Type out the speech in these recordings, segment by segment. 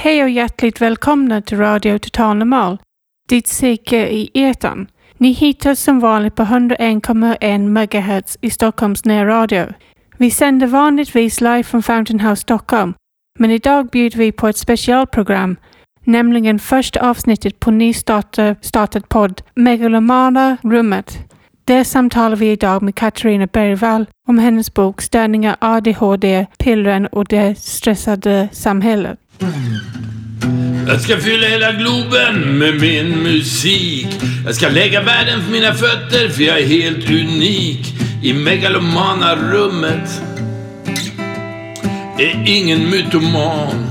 Hej och hjärtligt välkomna till Radio Total Normal, ditt psyke i etern. Ni hittar som vanligt på 101,1 MHz i Stockholms närradio. Vi sänder vanligtvis live från Fountain House Stockholm, men idag bjuder vi på ett specialprogram, nämligen första avsnittet på nystartad podd Megalomana rummet. Där samtalar vi idag med Katarina Bergvall om hennes bok Störningar ADHD, pillren och det stressade samhället. Jag ska fylla hela Globen med min musik. Jag ska lägga världen för mina fötter för jag är helt unik. I megalomana rummet är ingen mytoman.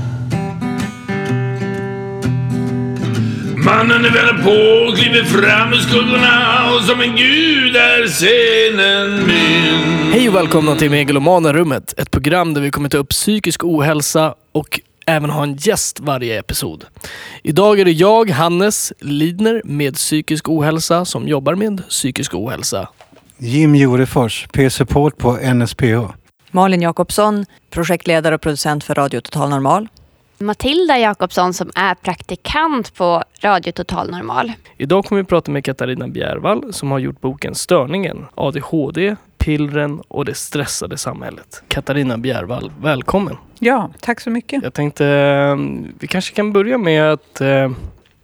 Mannen är väl på, kliver fram ur skuggorna och som en gud är scenen min. Hej och välkomna till Megalomana rummet. Ett program där vi kommer ta upp psykisk ohälsa och även ha en gäst varje episod. Idag är det jag, Hannes Lidner, med psykisk ohälsa som jobbar med psykisk ohälsa. Jim Jorefors, P-support på NSPH. Malin Jakobsson, projektledare och producent för Radio Total Normal. Matilda Jakobsson som är praktikant på Radio Total Normal. Idag kommer vi prata med Katarina Bjärvall som har gjort boken Störningen, ADHD, pillren och det stressade samhället. Katarina Bjärvall, välkommen! Ja, tack så mycket. Jag tänkte eh, vi kanske kan börja med att eh,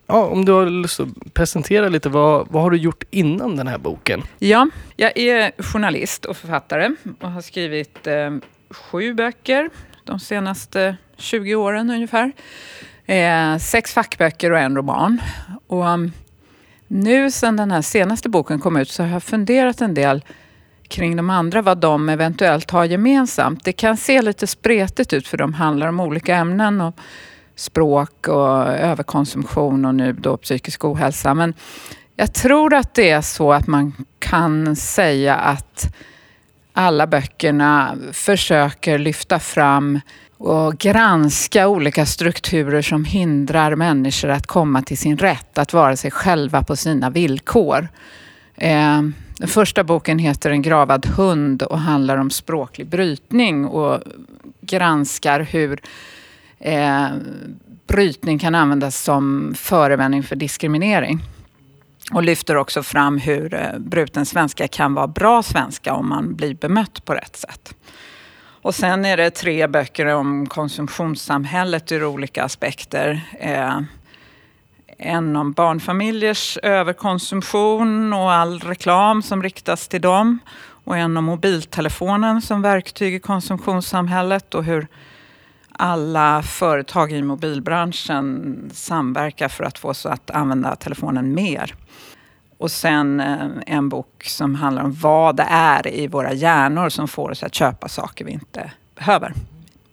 Ja, om du har lust att presentera lite, vad, vad har du gjort innan den här boken? Ja, jag är journalist och författare och har skrivit eh, sju böcker de senaste 20 åren ungefär. Eh, sex fackböcker och en roman. Och um, nu sen den här senaste boken kom ut så har jag funderat en del kring de andra, vad de eventuellt har gemensamt. Det kan se lite spretigt ut för de handlar om olika ämnen och språk och överkonsumtion och nu då psykisk ohälsa. Men jag tror att det är så att man kan säga att alla böckerna försöker lyfta fram och granska olika strukturer som hindrar människor att komma till sin rätt, att vara sig själva på sina villkor. Eh, den första boken heter En gravad hund och handlar om språklig brytning och granskar hur eh, brytning kan användas som förevändning för diskriminering. Och lyfter också fram hur eh, bruten svenska kan vara bra svenska om man blir bemött på rätt sätt. Och sen är det tre böcker om konsumtionssamhället ur olika aspekter. Eh, en om barnfamiljers överkonsumtion och all reklam som riktas till dem. Och en om mobiltelefonen som verktyg i konsumtionssamhället och hur alla företag i mobilbranschen samverkar för att få oss att använda telefonen mer. Och sen eh, en bok som handlar om vad det är i våra hjärnor som får oss att köpa saker vi inte behöver.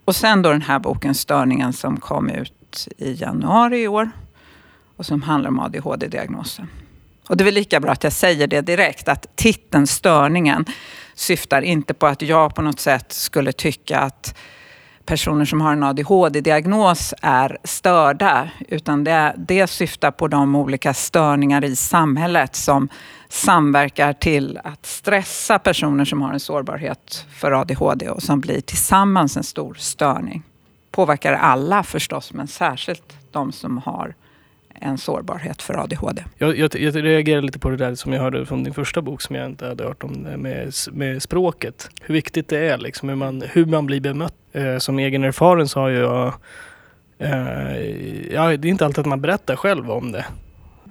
Och sen då den här boken Störningen som kom ut i januari i år och som handlar om ADHD-diagnosen. Och det är väl lika bra att jag säger det direkt, att titeln Störningen syftar inte på att jag på något sätt skulle tycka att personer som har en ADHD-diagnos är störda. Utan det, det syftar på de olika störningar i samhället som samverkar till att stressa personer som har en sårbarhet för ADHD och som blir tillsammans en stor störning. Påverkar alla förstås, men särskilt de som har en sårbarhet för ADHD. Jag, jag, jag reagerar lite på det där som jag hörde från din första bok som jag inte hade hört om med, med språket. Hur viktigt det är, liksom, hur, man, hur man blir bemött. Eh, som egen erfaren så har jag eh, ja, det är inte alltid att man berättar själv om det.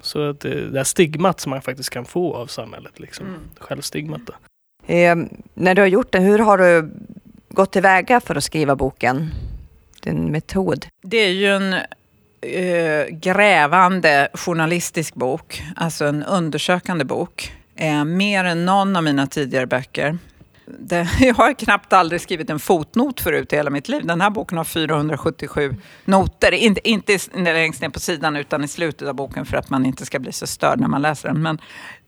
Så att det, det här stigmat som man faktiskt kan få av samhället, liksom. Mm. självstigmat. Då. Eh, när du har gjort det, hur har du gått tillväga för att skriva boken? Din metod? Det är ju en eh, grävande journalistisk bok, alltså en undersökande bok. Eh, mer än någon av mina tidigare böcker. Det, jag har knappt aldrig skrivit en fotnot förut i hela mitt liv. Den här boken har 477 noter. Inte, inte längst ner på sidan utan i slutet av boken för att man inte ska bli så störd när man läser den. Men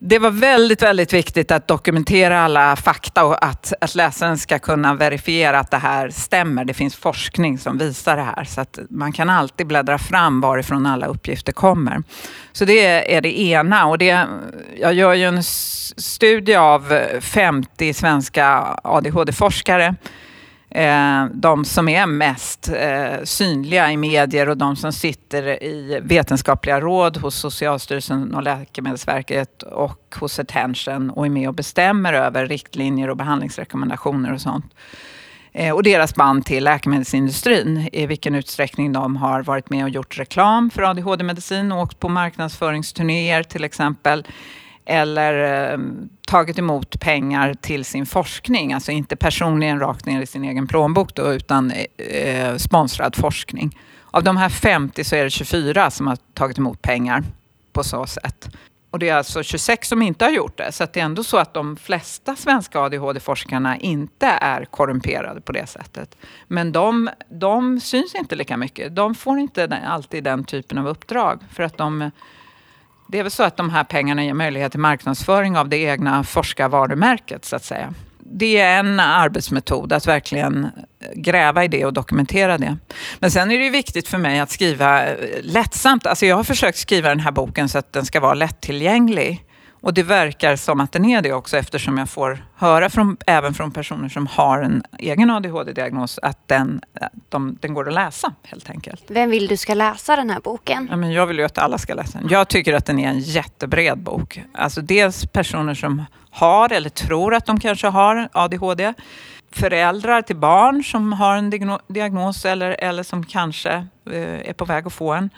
det var väldigt, väldigt viktigt att dokumentera alla fakta och att, att läsaren ska kunna verifiera att det här stämmer. Det finns forskning som visar det här. Så att man kan alltid bläddra fram varifrån alla uppgifter kommer. Så det är det ena. Och det, jag gör ju en studie av 50 svenska ADHD-forskare eh, de som är mest eh, synliga i medier och de som sitter i vetenskapliga råd hos Socialstyrelsen och Läkemedelsverket och hos Attention och är med och bestämmer över riktlinjer och behandlingsrekommendationer och sånt. Eh, och deras band till läkemedelsindustrin, i vilken utsträckning de har varit med och gjort reklam för ADHD-medicin och åkt på marknadsföringsturnéer till exempel eller ehm, tagit emot pengar till sin forskning. Alltså inte personligen rakt ner i sin egen plånbok då, utan eh, sponsrad forskning. Av de här 50 så är det 24 som har tagit emot pengar på så sätt. Och det är alltså 26 som inte har gjort det. Så det är ändå så att de flesta svenska ADHD-forskarna inte är korrumperade på det sättet. Men de, de syns inte lika mycket. De får inte alltid den typen av uppdrag. För att de det är väl så att de här pengarna ger möjlighet till marknadsföring av det egna forskarvarumärket så att säga. Det är en arbetsmetod att verkligen eh, gräva i det och dokumentera det. Men sen är det ju viktigt för mig att skriva eh, lättsamt. Alltså jag har försökt skriva den här boken så att den ska vara lättillgänglig. Och det verkar som att den är det också eftersom jag får höra från, även från personer som har en egen ADHD-diagnos att den, de, den går att läsa helt enkelt. Vem vill du ska läsa den här boken? Ja, men jag vill ju att alla ska läsa den. Jag tycker att den är en jättebred bok. Alltså dels personer som har eller tror att de kanske har ADHD. Föräldrar till barn som har en diagnos eller, eller som kanske eh, är på väg att få en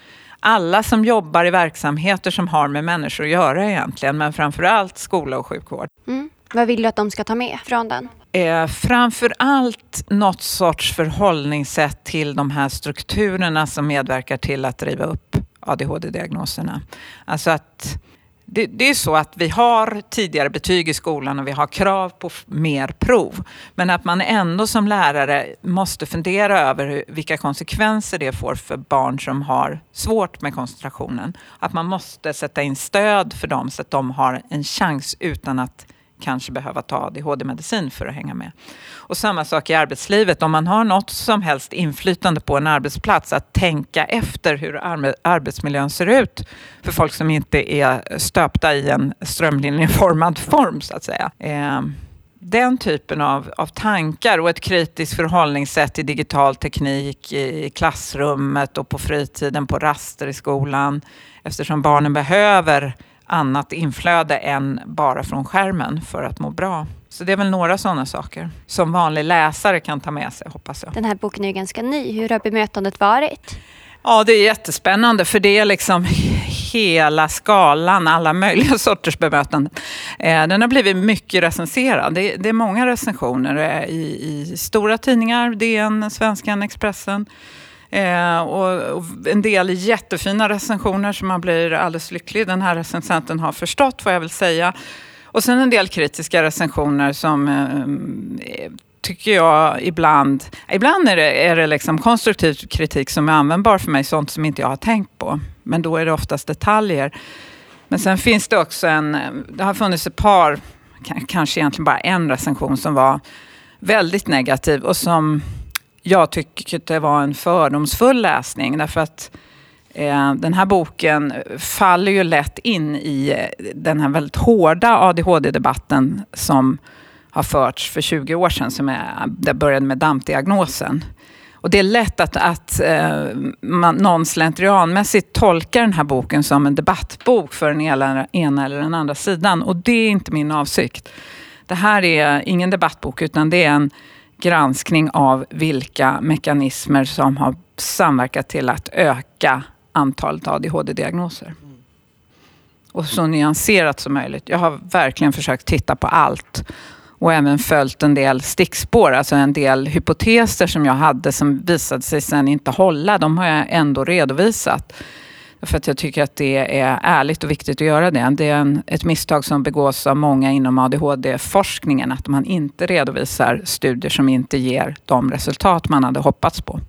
alla som jobbar i verksamheter som har med människor att göra egentligen, men framförallt skola och sjukvård. Mm. Vad vill du att de ska ta med från den? Eh, framför allt något sorts förhållningssätt till de här strukturerna som medverkar till att driva upp ADHD-diagnoserna. Alltså att det, det, är så att vi har tidigare betyg i skolan och vi har krav på mer prov. Men att man ändå som lärare måste fundera över vilka konsekvenser det får för barn som har svårt med koncentrationen. Att man måste sätta in stöd för dem så att de har en chans utan att kanske behöva ta ADHD-medicin för att hänga med. Och samma sak i arbetslivet. Om man har något som helst inflytande på en arbetsplats, att tänka efter hur arbetsmiljön ser ut för folk som inte är stöpta i en strömlinjeformad form, så att säga. Eh, den typen av, av tankar och ett kritiskt förhållningssätt till digital teknik i klassrummet och på fritiden, på raster i skolan. Eftersom barnen behöver annat inflöde än bara från skärmen för att må bra. Så det är väl några sådana saker som vanlig läsare kan ta med sig, hoppas jag. Den här boken är ju ganska ny. Hur har bemötandet varit? Ja, det är jättespännande för det är liksom hela skalan, alla möjliga sorters bemötande. Eh, den har blivit mycket recenserad. Det är många recensioner eh, i, i stora tidningar, DN, Svenskan, Expressen. Eh, och, en del jättefina recensioner som man blir alldeles lycklig. Den här recensenten har förstått vad jag vill säga. Och sen en del kritiska recensioner som eh, eh, tycker jag ibland... Ibland är det, är det liksom konstruktiv kritik som är användbar för mig, sånt som inte jag har tänkt på. Men då är det oftast detaljer. Men sen finns det också en... Det har funnits ett par, kanske egentligen bara en recension som var väldigt negativ och som jag tyckte var en fördomsfull läsning. Därför att Eh, den här boken faller ju lätt in i eh, den här väldigt hårda ADHD-debatten som har förts för 20 år sedan. Som är, började med DAMP-diagnosen. Och det är lätt att, att eh, man, någon slentrianmässigt tolkar den här boken som en debattbok för den ena eller den andra sidan. Och det är inte min avsikt. Det här är ingen debattbok utan det är en granskning av vilka mekanismer som har samverkat till att öka antalet ADHD-diagnoser. Och så nyanserat som möjligt. Jag har verkligen försökt titta på allt och även följt en del stickspår, alltså en del hypoteser som jag hade som visade sig sen inte hålla. De har jag ändå redovisat. För att jag tycker att det är ärligt och viktigt att göra det. Det är en, ett misstag som begås av många inom ADHD-forskningen. Att man inte redovisar studier som inte ger de resultat man hade hoppats på.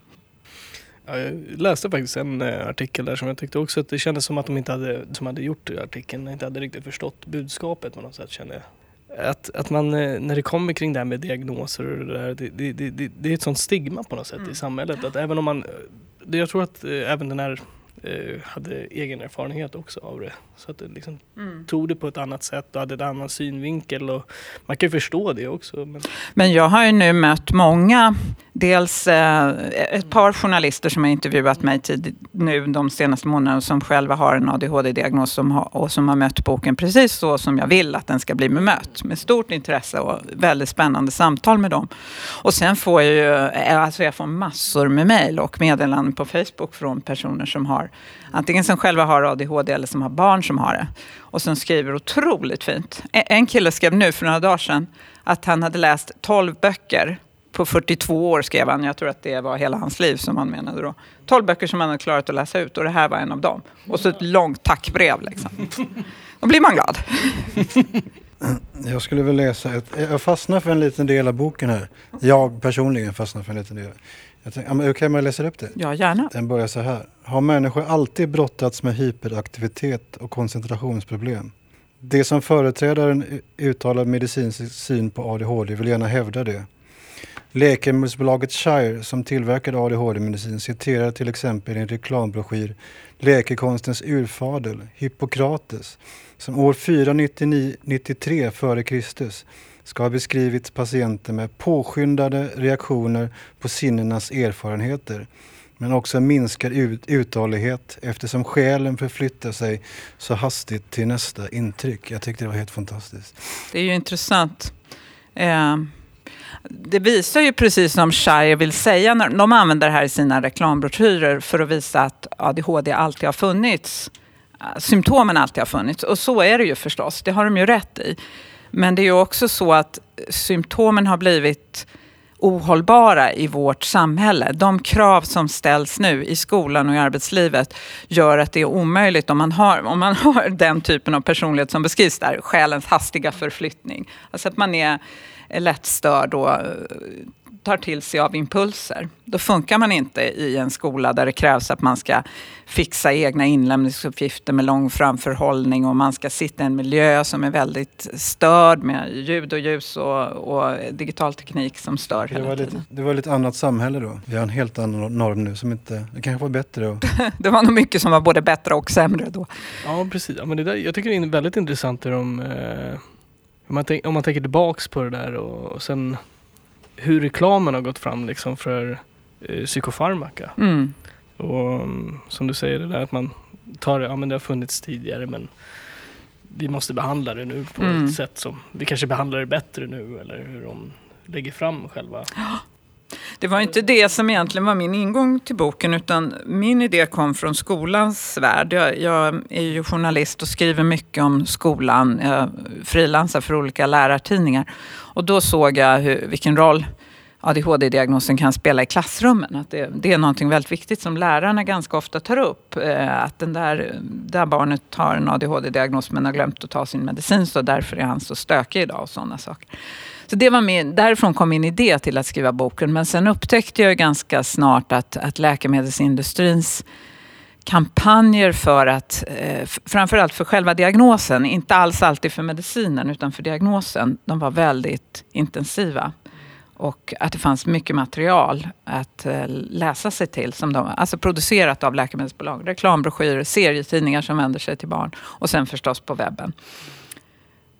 Ja, jag läste faktiskt en eh, artikel där som jag tyckte också att det kändes som att de inte hade, som hade gjort artikeln inte hade riktigt förstått budskapet på något sätt känner jag. Att, att man, eh, när det kommer kring det här med diagnoser och det, där, det, det, det, det är ett sånt stigma på något sätt mm. i samhället. Att även om man, jag tror att eh, även den här eh, hade egen erfarenhet också av det. Så att det liksom Mm. tog det på ett annat sätt och hade en annan synvinkel. Och man kan ju förstå det också. Men, Men jag har ju nu mött många, dels eh, ett par journalister som har intervjuat mig tid, nu de senaste månaderna som själva har en ADHD-diagnos som och som har mött boken precis så som jag vill att den ska bli bemött. Med stort intresse och väldigt spännande samtal med dem. Och sen får jag ju, eh, alltså jag får massor med mejl och meddelanden på Facebook från personer som har, antingen som själva har ADHD eller som har barn som har det. Och som skriver otroligt fint. En kille skrev nu för några dagar sedan att han hade läst 12 böcker på 42 år skrev han. Jag tror att det var hela hans liv som han menade då. 12 böcker som han hade klarat att läsa ut och det här var en av dem. Och så ett långt tackbrev liksom. Då blir man glad. Jag skulle väl läsa ett, jag fastnar för en liten del av boken här. Jag personligen fastnar för en liten del. Okej, men jag läser upp det. Ja, gärna. Den börjar så här. Har människor alltid brottats med hyperaktivitet och koncentrationsproblem? Det som företrädaren uttalad medicinsk syn på ADHD vill gärna hävda det. Läkemedelsbolaget Shire som tillverkade ADHD-medicin citerar till exempel i en reklambroschyr läkekonstens urfadel Hippokrates som år 493 f.Kr ska ha beskrivit patienter med påskyndade reaktioner på sinnenas erfarenheter men också minskad ut- uthållighet eftersom själen förflyttar sig så hastigt till nästa intryck. Jag tyckte det var helt fantastiskt. Det är ju intressant. Eh, det visar ju precis som Shire vill säga. När de använder det här i sina reklambroschyrer för att visa att ADHD alltid har funnits. Eh, symptomen alltid har funnits. Och så är det ju förstås. Det har de ju rätt i. Men det är ju också så att symptomen har blivit ohållbara i vårt samhälle. De krav som ställs nu i skolan och i arbetslivet gör att det är omöjligt om man har, om man har den typen av personlighet som beskrivs där, själens hastiga förflyttning. Alltså att man är lättstörd och tar till sig av impulser. Då funkar man inte i en skola där det krävs att man ska fixa egna inlämningsuppgifter med lång framförhållning och man ska sitta i en miljö som är väldigt störd med ljud och ljus och, och digital teknik som stör Det hela var, tiden. lite, det var lite annat samhälle då. Vi har en helt annan norm nu som inte, det kanske var bättre. Och, Det var nog mycket som var både bättre och sämre då. ja, precis. Ja, men det där, jag tycker det är väldigt intressant det de, eh, om, man tänk, om man tänker tillbaks på det där och, och sen hur reklamen har gått fram liksom för eh, psykofarmaka. Mm. Och mm, som du säger, det där att man tar det, ja men det har funnits tidigare men vi måste behandla det nu på Mm. ett sätt som, vi kanske behandlar det bättre nu eller hur de lägger fram själva. Det var inte det som egentligen var min ingång till boken utan min idé kom från skolans värld. Jag, jag är ju journalist och skriver mycket om skolan. Jag frilansar för olika lärartidningar. Och då såg jag hur, vilken roll ADHD-diagnosen kan spela i klassrummen. Att det, det är någonting väldigt viktigt som lärarna ganska ofta tar upp. Eh, att den där, där barnet har en ADHD-diagnos men har glömt att ta sin medicin så därför är han så stökig idag och sådana saker. Så det var min, därifrån kom min idé till att skriva boken. Men sen upptäckte jag ganska snart att, att läkemedelsindustrins kampanjer för att, eh, framförallt för själva diagnosen, inte alls alltid för medicinen utan för diagnosen, de var väldigt intensiva. Och att det fanns mycket material att eh, läsa sig till, som de, alltså producerat av läkemedelsbolag. Reklambroschyrer, serietidningar som vänder sig till barn och sen förstås på webben.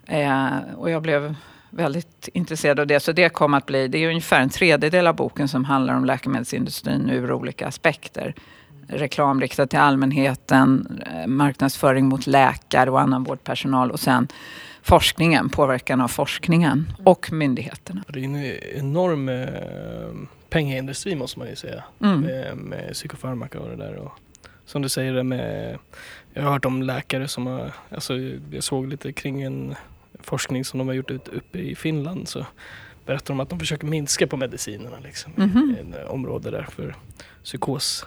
Eh, och jag blev väldigt intresserad av det. Så det kom att bli, det är ungefär en tredjedel av boken som handlar om läkemedelsindustrin ur olika aspekter. Reklam riktad till allmänheten, eh, marknadsföring mot läkare och annan vårdpersonal och sen forskningen, påverkan av forskningen och myndigheterna. Det är en enorm eh, pengaindustri måste man ju säga. Mm. Med, med psykofarmaka och det där. Och, som du säger det med, jag har hört om läkare som har, alltså jag såg lite kring en forskning som de har gjort ut, uppe i Finland så berättar de att de försöker minska på medicinerna liksom. Mhm. I ett område där för psykos.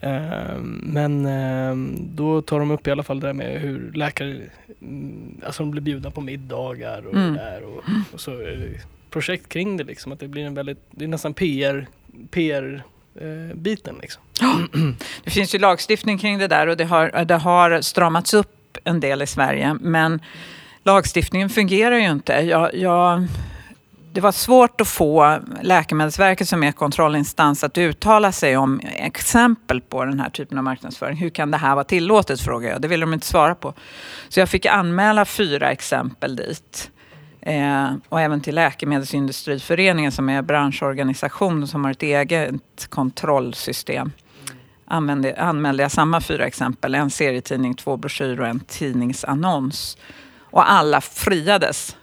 Ehm, Men ehm, då tar de upp i alla fall det där med hur läkare, mm, alltså de blir bjudna på middagar och Mm. där och, och så projekt kring det liksom. Att det blir en väldigt, det är nästan PR, PR eh, biten liksom. Det finns ju lagstiftning kring det där och det har, det har stramats upp en del i Sverige. Men lagstiftningen fungerar ju inte. Jag, jag det var svårt att få Läkemedelsverket som är kontrollinstans att uttala sig om exempel på den här typen av marknadsföring. Hur kan det här vara tillåtet, frågade jag. Det ville de inte svara på. Så jag fick anmäla fyra exempel dit. Eh, och även till Läkemedelsindustriföreningen som är branschorganisation som har ett eget kontrollsystem. Använde, anmälde jag samma fyra exempel. En serietidning, två broschyrer och en tidningsannons. Och alla friades.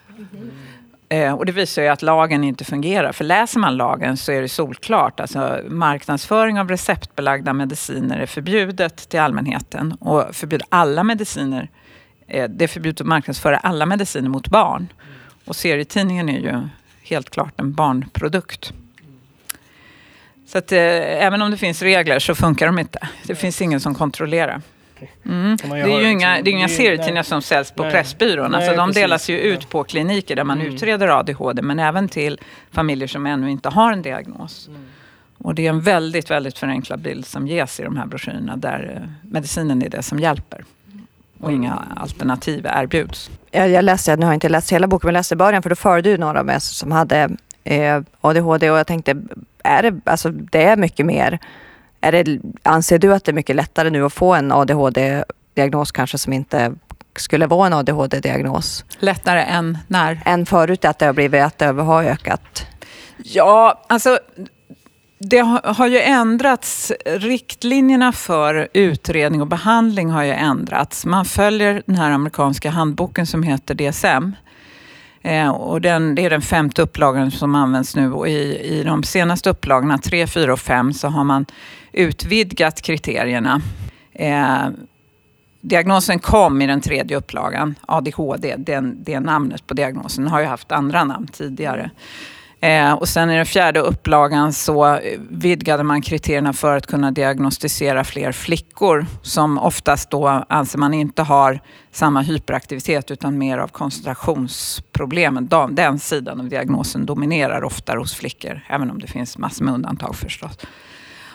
Eh, och det visar ju att lagen inte fungerar. För läser man lagen så är det solklart. Alltså, marknadsföring av receptbelagda mediciner är förbjudet till allmänheten. Och förbjud alla mediciner. Eh, det är förbjudet att marknadsföra alla mediciner mot barn. Och serietidningen är ju helt klart en barnprodukt. Så att, eh, även om det finns regler så funkar de inte. Det finns ingen som kontrollerar. Mm. Det ju är ju inga, liksom- det är inga serietidningar som säljs på Nej. Pressbyrån. Alltså Nej, de precis. delas ju ut på kliniker där man Mm. utreder ADHD men även till familjer som ännu inte har en diagnos. Mm. Och det är en väldigt, väldigt förenklad bild som ges i de här broschyrerna där eh, medicinen är det som hjälper. Och inga alternativ erbjuds. Jag, jag läste, nu har jag inte läst hela boken, men jag läste början för då förde du några med som hade eh, ADHD och jag tänkte, är det, alltså, det är mycket mer. Är det, anser du att det är mycket lättare nu att få en ADHD-diagnos kanske som inte skulle vara en ADHD-diagnos Lättare än när? än förut att det har blivit, att det har ökat? Ja, alltså det har, ju ändrats. Riktlinjerna för utredning och behandling har ju ändrats. Man följer den här amerikanska handboken som heter DSM. Eh, och den, det är den femte upplagan som används nu och i, i de senaste upplagorna, 3, 4 och 5, så har man utvidgat kriterierna. Eh, diagnosen kom i den tredje upplagan, ADHD, den, det namnet på diagnosen, har ju haft andra namn tidigare. Eh, och sen i den fjärde upplagan så vidgade man kriterierna för att kunna diagnostisera fler flickor som oftast då anser man inte har samma hyperaktivitet utan mer av koncentrationsproblemen. Den sidan av diagnosen dominerar oftare hos flickor, även om det finns massor med undantag förstås.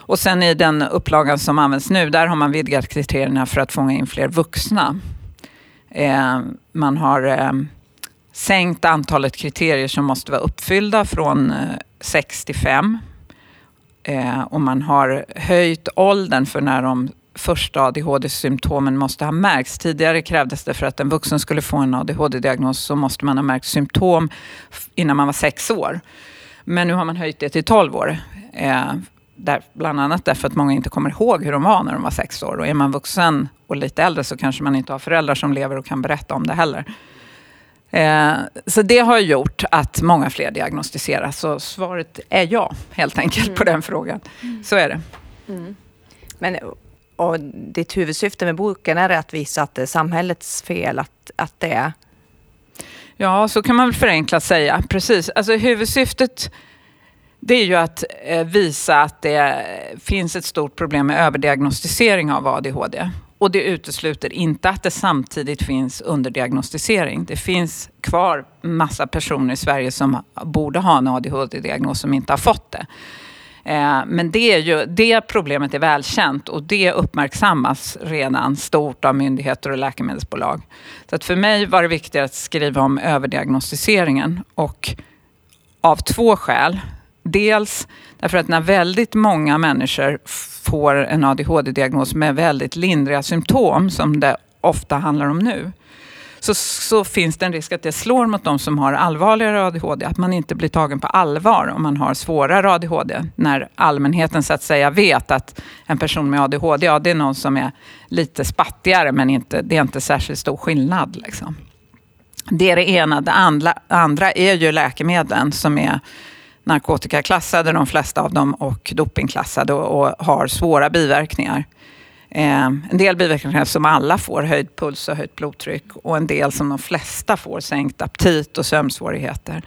Och sen i den upplagan som används nu, där har man vidgat kriterierna för att fånga in fler vuxna. Eh, man har eh, sänkt antalet kriterier som måste vara uppfyllda från eh, 6 till 5. Eh, och man har höjt åldern för när de första ADHD-symptomen måste ha märkts. Tidigare krävdes det för att en vuxen skulle få en ADHD-diagnos så måste man ha märkt symptom innan man var sex år. Men nu har man höjt det till 12 år. Eh, där, bland annat därför att många inte kommer ihåg hur de var när de var sex år. Och är man vuxen och lite äldre så kanske man inte har föräldrar som lever och kan berätta om det heller. Eh, så det har gjort att många fler diagnostiseras. Så svaret är ja, helt enkelt, på den frågan. Så är det. Men, och ditt huvudsyfte med boken är det att visa att det är samhällets fel att, att det är Ja, så kan man väl förenklat säga. Precis. Alltså, huvudsyftet det är ju att eh, visa att det finns ett stort problem med överdiagnostisering av ADHD. Och det utesluter inte att det samtidigt finns underdiagnostisering. Det finns kvar massa personer i Sverige som borde ha en ADHD-diagnos som inte har fått det. Eh, men det, är ju, det problemet är välkänt och det uppmärksammas redan stort av myndigheter och läkemedelsbolag. Så att för mig var det viktigt att skriva om överdiagnostiseringen och av två skäl. Dels därför att när väldigt många människor får en ADHD-diagnos med väldigt lindriga symptom, som det ofta handlar om nu, så, så finns det en risk att det slår mot de som har allvarligare ADHD. Att man inte blir tagen på allvar om man har svårare ADHD. När allmänheten så att säga vet att en person med ADHD, ja det är någon som är lite spattigare men inte, det är inte särskilt stor skillnad. Liksom. Det är det ena. Det andra, andra är ju läkemedlen som är narkotikaklassade, de flesta av dem, och dopingklassade och, och har svåra biverkningar. Eh, en del biverkningar som alla får, höjd puls och höjt blodtryck. Och en del som de flesta får, sänkt aptit och sömnsvårigheter.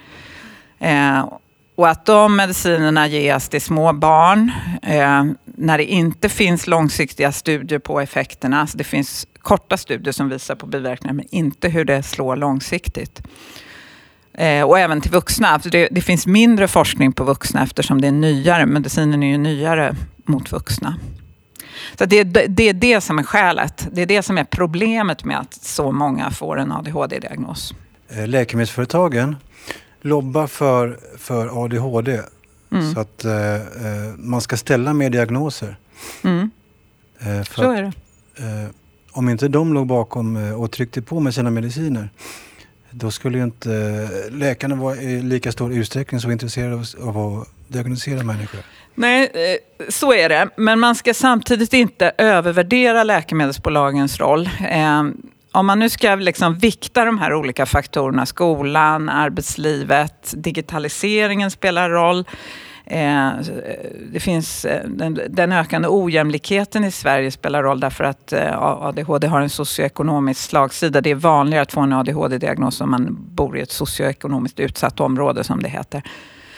Eh, och att de medicinerna ges till små barn eh, när det inte finns långsiktiga studier på effekterna. Så det finns korta studier som visar på biverkningar men inte hur det slår långsiktigt. Eh, och även till vuxna. Alltså det, det finns mindre forskning på vuxna eftersom det är nyare. Medicinen är ju nyare mot vuxna. Så det, det är det som är skälet. Det är det som är problemet med att så många får en ADHD-diagnos. Eh, Läkemedelsföretagen lobba för, för ADHD. Mm. Så att eh, eh, man ska ställa mer diagnoser. Mm. Eh, Så att, är det. om inte de låg bakom och tryckte på med sina mediciner då skulle ju inte eh, läkarna vara i lika stor utsträckning så intresserade av, att diagnosera människor. Nej, eh, så är det. Men man ska samtidigt inte övervärdera läkemedelsbolagens roll. Ehm, om man nu ska liksom vikta de här olika faktorerna, skolan, arbetslivet, digitaliseringen spelar roll. Eh, det finns, eh, den, den ökande ojämlikheten i Sverige spelar roll därför att eh, ADHD har en socioekonomisk slagsida. Det är vanligare att få en ADHD-diagnos om man bor i ett socioekonomiskt utsatt område som det heter.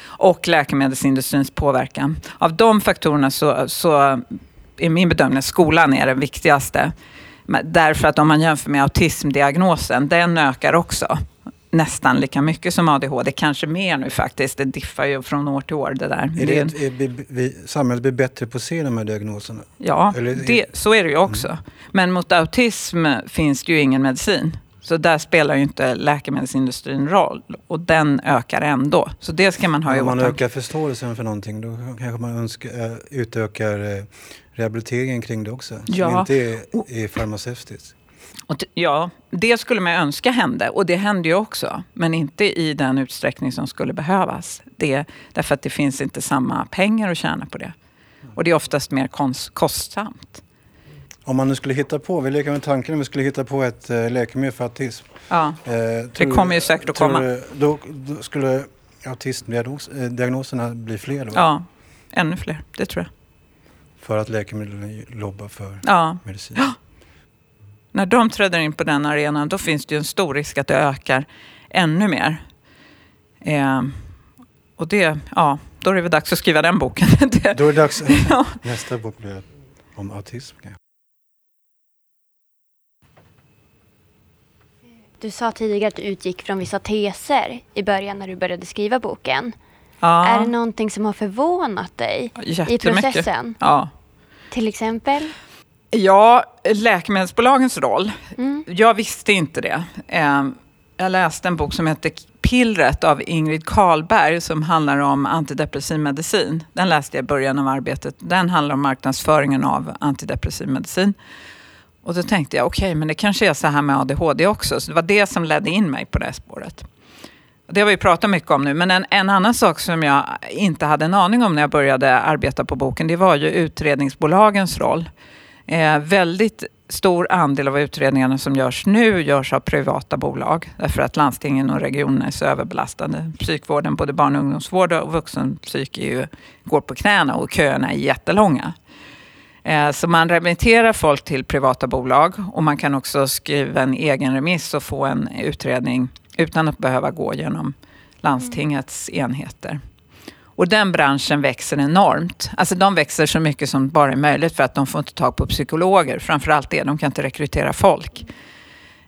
Och läkemedelsindustrins påverkan. Av de faktorerna så, så är min bedömning att skolan är den viktigaste. Därför att om man jämför med autismdiagnosen, den ökar också nästan lika mycket som ADHD, kanske mer nu faktiskt. Det diffar ju från år till år det där. Är Det det, är, vi, vi, samhället blir bättre på att se de här diagnoserna? Ja, Eller- det, så är det ju också. Men mot autism finns det ju ingen medicin. Så där spelar ju inte läkemedelsindustrin roll. Och den ökar ändå. Så det ska man ha i Om man åtanke. ökar förståelsen för någonting då kanske man önskar, äh, utökar eh, rehabiliteringen kring det också. Som Ja. inte är, är farmaceutiskt. Och ja, det skulle man önska hände. Och det händer ju också. Men inte i den utsträckning som skulle behövas. Det, därför att det finns inte samma pengar att tjäna på det. Och det är oftast mer kostsamt. Om man nu skulle hitta på, vi leker med tanken om vi skulle hitta på ett eh, läkemedel för autism. Ja, Eh, det kommer ju säkert att komma. du- Då, då skulle autismdiagnoserna bli fler då? Ja, ännu fler. Det tror jag. För att läkemedel lobbar för Ja. medicin? När de träder in på den arenan då finns det ju en stor risk att det ökar ännu mer. Eh, och det, ja, då är det väl dags att skriva den boken. Det- Då är det dags. Ja. Nästa bok blir om autism. Du sa tidigare att du utgick från vissa teser i början när du började skriva boken. ja, Är det någonting som har förvånat dig i processen? Ja. Till exempel? Ja, läkemedelsbolagens roll. Mm. Jag visste inte det. Ehm, jag läste en bok som heter Pillret av Ingrid Karlberg som handlar om antidepressiv medicin. Den läste jag i början av arbetet. Den handlar om marknadsföringen av antidepressiv medicin. Och då tänkte jag, okej, men det kanske är så här med ADHD också. Så det var det som ledde in mig på det spåret. Det har vi pratat mycket om nu, men en, en annan sak som jag inte hade en aning om när jag började arbeta på boken, det var ju utredningsbolagens roll. Eh, väldigt stor andel av utredningarna som görs nu görs av privata bolag. Därför att landstingen och regionerna är så överbelastade. Psykvården, både barn och ungdomsvård och vuxenpsyk är ju, går på knäna och köerna är jättelånga. Eh, Så man remitterar folk till privata bolag och man kan också skriva en egen remiss och få en utredning utan att behöva gå genom landstingets enheter. Och den branschen växer enormt. Alltså de växer så mycket som bara är möjligt för att de får inte tag på psykologer. Framförallt det, de kan inte rekrytera folk.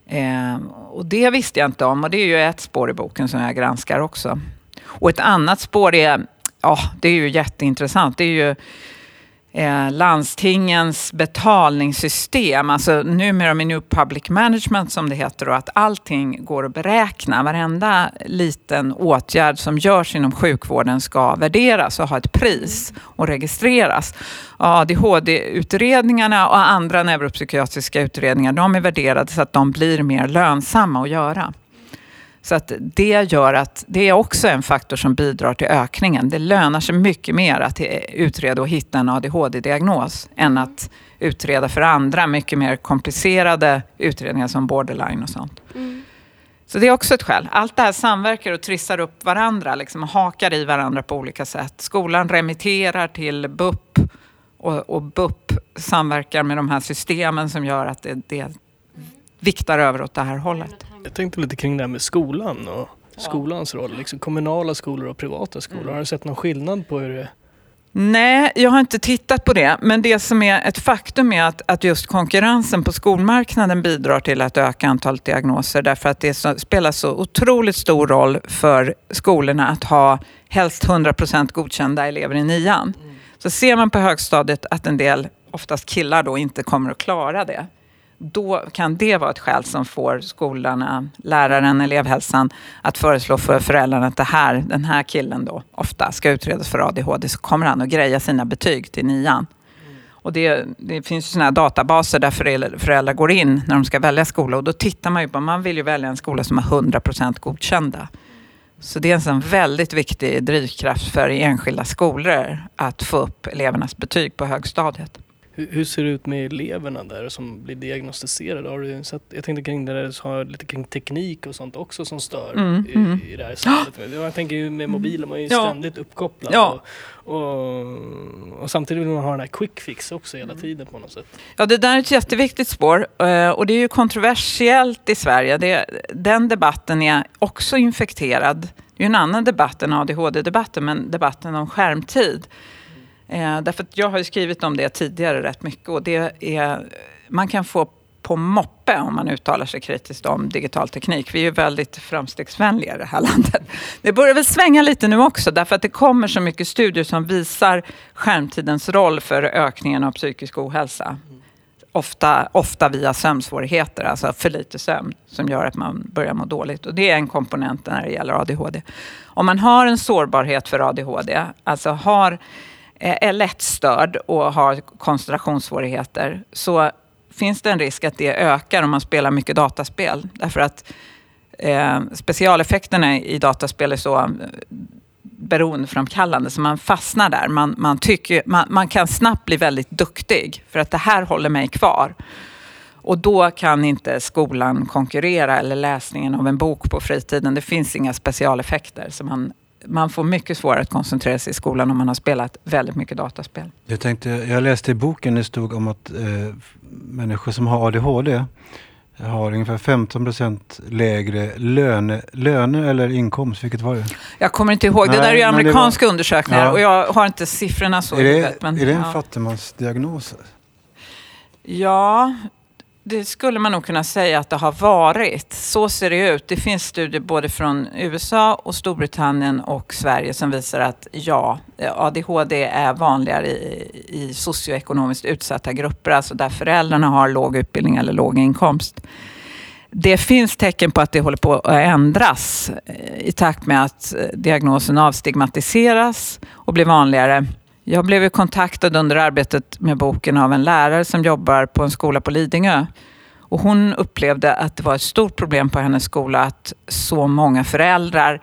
Eh, och det visste jag inte om och det är ju ett spår i boken som jag granskar också. Och ett annat spår är, ja det är ju jätteintressant, det är ju eh, landstingens betalningssystem, alltså numera med New Public Management som det heter, och att allting går att beräkna. Varenda liten åtgärd som görs inom sjukvården ska värderas och ha ett pris och registreras. ADHD-utredningarna och andra neuropsykiatriska utredningar, de är värderade så att de blir mer lönsamma att göra. Så att det gör att det är också en faktor som bidrar till ökningen. Det lönar sig mycket mer att utreda och hitta en ADHD-diagnos än att utreda för andra mycket mer komplicerade utredningar som borderline och sånt. Mm. Så det är också ett skäl. Allt det här samverkar och trissar upp varandra, liksom och hakar i varandra på olika sätt. Skolan remitterar till BUP och, och BUP samverkar med de här systemen som gör att det, det viktar över åt det här hållet. Jag tänkte lite kring det här med skolan och skolans roll. Liksom kommunala skolor och privata skolor. Har du sett någon skillnad på hur det Nej, jag har inte tittat på det. Men det som är ett faktum är att, att just konkurrensen på skolmarknaden bidrar till att öka antalet diagnoser. Därför att det så, spelar så otroligt stor roll för skolorna att ha helst 100% godkända elever i nian. Så ser man på högstadiet att en del, oftast killar då, inte kommer att klara det då kan det vara ett skäl som får skolorna, läraren, elevhälsan att föreslå för föräldrarna att det här, den här killen då ofta ska utredas för ADHD så kommer han att greja sina betyg till nian. Och det, det finns sådana här databaser där föräldrar, går in när de ska välja skola och då tittar man ju på, man vill ju välja en skola som har 100% godkända. Så det är en sån väldigt viktig drivkraft för enskilda skolor att få upp elevernas betyg på högstadiet. Hur, hur ser det ut med eleverna där som blir diagnostiserade? Har du sett, jag tänkte kring det där, så har lite kring teknik och sånt också som stör Mm, i, mm. i det här samhället. Jag tänker ju med mobilen, man är ju Ja. ständigt uppkopplad. Ja. Och, och, och samtidigt vill man ha den här quick fix också Mm. hela tiden på något sätt. Ja, det där är ett jätteviktigt spår eh, och det är ju kontroversiellt i Sverige. Det, den debatten är också infekterad. Det är ju en annan debatt än ADHD-debatten, men debatten om skärmtid. Eh, därför att jag har ju skrivit om det tidigare rätt mycket och det är, man kan få på moppe om man uttalar sig kritiskt om digital teknik. Vi är ju väldigt framstegsvänliga i det här landet. Det börjar väl svänga lite nu också därför att det kommer så mycket studier som visar skärmtidens roll för ökningen av psykisk ohälsa. Ofta, ofta via sömnsvårigheter, alltså för lite sömn som gör att man börjar må dåligt. Och det är en komponent när det gäller ADHD. Om man har en sårbarhet för ADHD, alltså har, Eh, är lättstörd och har koncentrationssvårigheter, så finns det en risk att det ökar om man spelar mycket dataspel. Därför att eh, specialeffekterna i dataspel är så eh, beroendeframkallande så man fastnar där. Man, man, tycker, man, man kan snabbt bli väldigt duktig för att det här håller mig kvar. Och då kan inte skolan konkurrera eller läsningen av en bok på fritiden. Det finns inga specialeffekter. Så man, man får mycket svårare att koncentrera sig i skolan om man har spelat väldigt mycket dataspel. Jag, tänkte, jag läste i boken det stod om att eh, människor som har ADHD har ungefär 15 procent lägre löne, löner eller inkomst. Vilket var det? Jag kommer inte ihåg. det Nej, där är ju det amerikanska var- undersökningar Ja. och jag har inte siffrorna så är, det, huvudet. men- är det en ja. fattigmansdiagnos? Ja, det skulle man nog kunna säga att det har varit. Så ser det ut. Det finns studier både från USA och Storbritannien och Sverige som visar att ja, ADHD är vanligare i, i socioekonomiskt utsatta grupper, alltså där föräldrarna har låg utbildning eller låg inkomst. Det finns tecken på att det håller på att ändras eh, i takt med att eh, diagnosen avstigmatiseras och blir vanligare. Jag blev kontaktad under arbetet med boken av en lärare som jobbar på en skola på Lidingö. Och hon upplevde att det var ett stort problem på hennes skola att så många föräldrar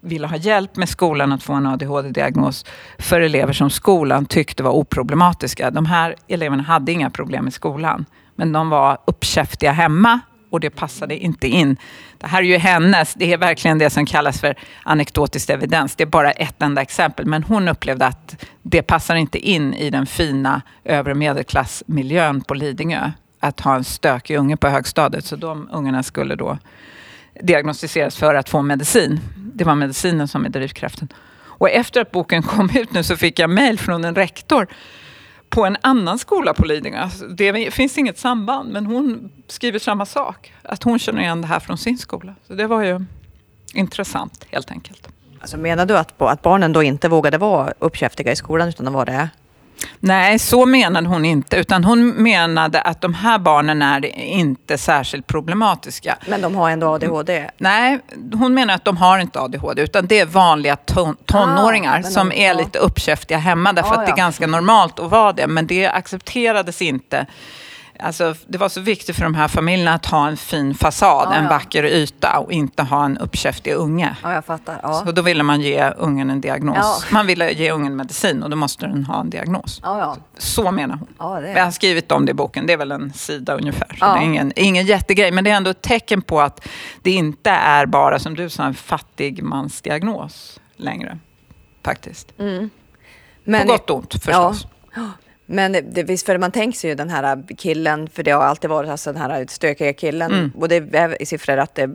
ville ha hjälp med skolan att få en ADHD-diagnos för elever som skolan tyckte var oproblematiska. De här eleverna hade inga problem i skolan, men de var uppkäftiga hemma och det passade inte in. Det här är ju hennes, det är verkligen det som kallas för anekdotisk evidens. Det är bara ett enda exempel, men hon upplevde att det passar inte in i den fina övre medelklassmiljön på Lidingö att ha en stökig unge på högstadiet. Så de ungarna skulle då diagnostiseras för att få medicin. Det var medicinen som är drivkraften. Och efter att boken kom ut nu så fick jag mejl från en rektor på en annan skola på Lidingö. Alltså, det finns inget samband, men hon skriver samma sak. Att hon känner igen det här från sin skola. Så det var ju intressant helt enkelt. Alltså menar du att, att barnen då inte vågade vara uppkäftiga i skolan utan de var det? Nej, så menade hon inte. Utan hon menade att de här barnen är inte särskilt problematiska. Men de har ändå ADHD? Nej, hon menar att de har inte ADHD, utan det är vanliga ton- tonåringar Ah, som de- är lite uppkäftiga hemma, därför Ah, att det är ja. ganska normalt att vara det. Men det accepterades inte. Alltså, det var så viktigt för de här familjerna att ha en fin fasad, Ah, en ja. vacker yta och inte ha en uppkäftig unge. Ja, jag fattar. Ja. Så då ville man ge ungen en diagnos. Ja. Man ville ge ungen medicin och då måste den ha en diagnos. Ja, ja. Så menar hon. ja det Jag har skrivit om det i boken, det är väl en sida ungefär. Så Ja. det är ingen, ingen jättegrej, men det är ändå ett tecken på att det inte är bara, som du sa, en fattigmansdiagnos längre. Faktiskt. Mm. på Men, gott och ont förstås. Men det, visst, för man tänker sig ju den här killen, för det har alltid varit alltså den här stökiga killen. Mm. Och det är i siffror att det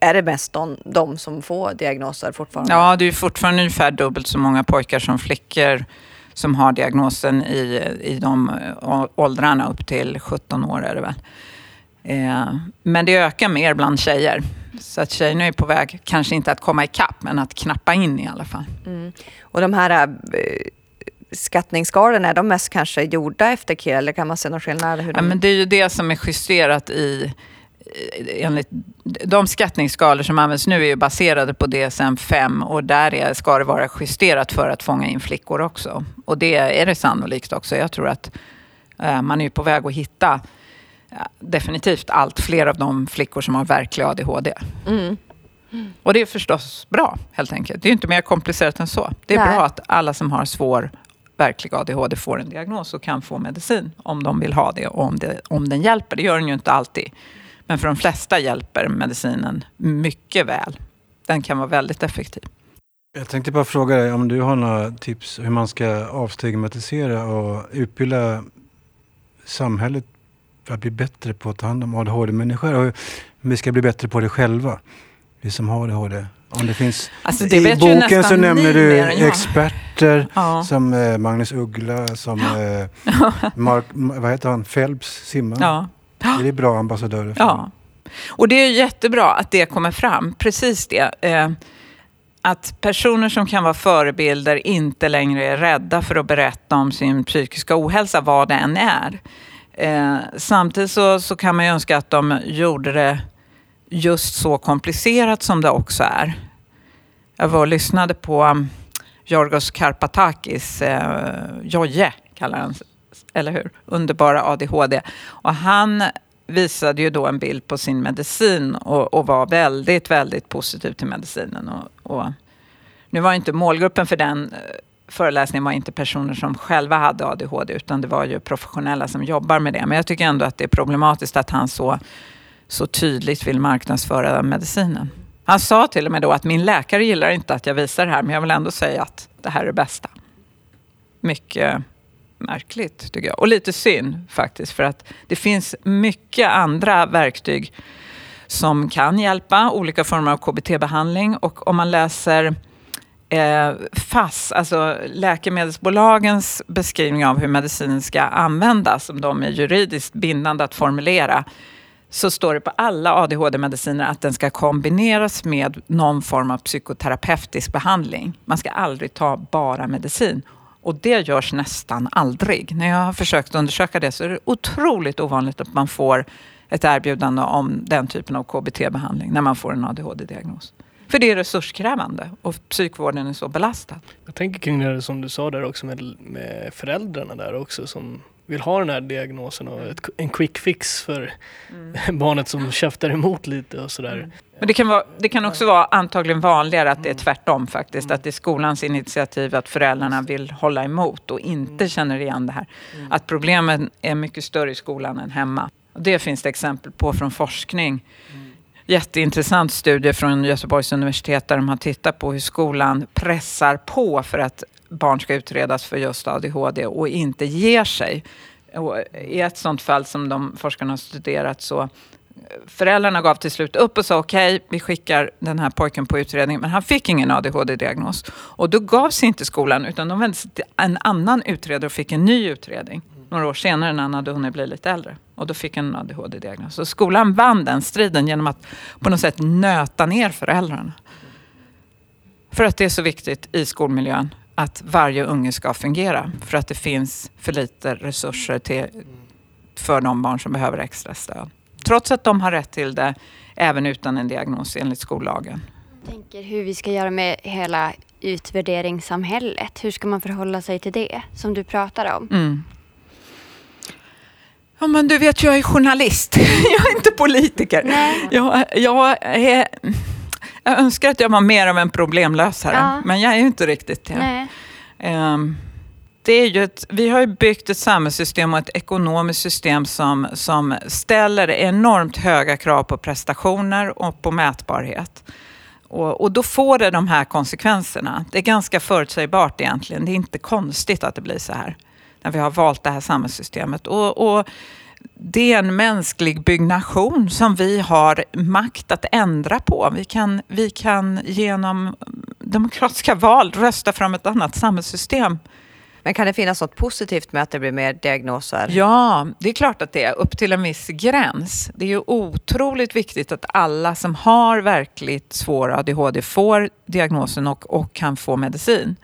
är det mest de, de som får diagnoser fortfarande. Ja, det är fortfarande ungefär dubbelt så många pojkar som flickor som har diagnosen i, i de eh, åldrarna upp till 17 år är det väl. Eh, men det ökar mer bland tjejer. Så att tjejerna är på väg, kanske inte att komma ikapp, men att knappa in i alla fall. Mm. Och de här, eh, skattningsskalorna, är de mest kanske gjorda efter KIR eller kan man se någon skillnad? Hur Ja, de... men det är ju det som är justerat i enligt de skattningsskalor som används nu är ju baserade på DSM-5 och där är, ska det vara justerat för att fånga in flickor också. Och det är det sannolikt också. Jag tror att eh, man är på väg att hitta ja, definitivt allt fler av de flickor som har verklig ADHD. Mm. Och det är förstås bra helt enkelt. Det är inte mer komplicerat än så. Det är Nej. bra att alla som har svår verklig ADHD får en diagnos och kan få medicin om de vill ha det och om, det, om den hjälper. Det gör den ju inte alltid. Men för de flesta hjälper medicinen mycket väl. Den kan vara väldigt effektiv. Jag tänkte bara fråga dig om du har några tips hur man ska avstigmatisera och utbilda samhället för att bli bättre på att ta hand om ADHD-människor och hur vi ska bli bättre på det själva, vi som har ADHD. Om det finns, Alltså, det I boken så nämner du experter Ja. som eh, Magnus Uggla, som eh, Mark, vad heter han, Phelps, simmaren. Ja. Är det bra ambassadörer? för? Ja. Och det är jättebra att det kommer fram. Precis det. Eh, att personer som kan vara förebilder inte längre är rädda för att berätta om sin psykiska ohälsa, vad det än är. Eh, samtidigt så, så kan man ju önska att de gjorde det just så komplicerat som det också är. Jag var och lyssnade på um, Jorgos Karpatakis, eh, Jojje kallar han sig, eller hur? Underbara ADHD. Och han visade ju då en bild på sin medicin och, och var väldigt, väldigt positiv till medicinen. Och, och nu var inte målgruppen för den eh, föreläsningen var inte personer som själva hade ADHD utan det var ju professionella som jobbar med det. Men jag tycker ändå att det är problematiskt att han så, så tydligt vill marknadsföra medicinen. Han sa till och med då att min läkare gillar inte att jag visar det här men jag vill ändå säga att det här är det bästa. Mycket märkligt tycker jag. Och lite synd faktiskt för att det finns mycket andra verktyg som kan hjälpa, olika former av KBT-behandling och om man läser eh, FASS, alltså läkemedelsbolagens beskrivning av hur medicinen ska användas, som de är juridiskt bindande att formulera, så står det på alla ADHD-mediciner att den ska kombineras med någon form av psykoterapeutisk behandling. Man ska aldrig ta bara medicin. Och det görs nästan aldrig. När jag har försökt undersöka det så är det otroligt ovanligt att man får ett erbjudande om den typen av KBT-behandling när man får en ADHD-diagnos. För det är resurskrävande och psykvården är så belastad. Jag tänker kring det som du sa där också med, med föräldrarna där också som vill ha den här diagnosen och ett, en quick fix för barnet som käftar emot lite och sådär. Men det kan, vara, det kan också vara antagligen vanligare att det är tvärtom faktiskt. Att det är skolans initiativ att föräldrarna vill hålla emot och inte känner igen det här. Att problemen är mycket större i skolan än hemma. Och det finns det exempel på från forskning. Jätteintressant studie från Göteborgs universitet där de har tittat på hur skolan pressar på för att barn ska utredas för just ADHD och inte ger sig. Och I ett sånt fall som de forskarna har studerat så föräldrarna gav till slut upp och sa okej, vi skickar den här pojken på utredning. Men han fick ingen ADHD-diagnos. Och då gav sig inte skolan utan de vände sig till en annan utredare och fick en ny utredning. Några år senare när han hade hunnit bli lite äldre. Och då fick han en ADHD-diagnos. Så skolan vann den striden genom att på något sätt nöta ner föräldrarna. För att det är så viktigt i skolmiljön att varje unge ska fungera. För att det finns för lite resurser till, för de barn som behöver extra stöd. Trots att de har rätt till det även utan en diagnos enligt skollagen. Jag tänker hur vi ska göra med hela utvärderingssamhället. Hur ska man förhålla sig till det som du pratar om? Mm. Ja, men du vet, jag är journalist. jag är inte politiker. Nej. Jag, jag, är, jag önskar att jag var mer av en problemlösare, Ja. men jag är ju inte riktigt det. Nej. Ehm, det är ju ett, vi har ju byggt ett samhällssystem och ett ekonomiskt system som, som ställer enormt höga krav på prestationer och på mätbarhet. Och, och då får det de här konsekvenserna. Det är ganska förutsägbart egentligen. Det är inte konstigt att det blir så här. När vi har valt det här samhällssystemet. Och, och det är en mänsklig byggnation som vi har makt att ändra på. Vi kan, vi kan genom demokratiska val rösta fram ett annat samhällssystem. Men kan det finnas något positivt med att det blir mer diagnoser? Ja, det är klart att det är upp till en viss gräns. Det är ju otroligt viktigt att alla som har verkligt svår ADHD får diagnosen och, och kan få medicin.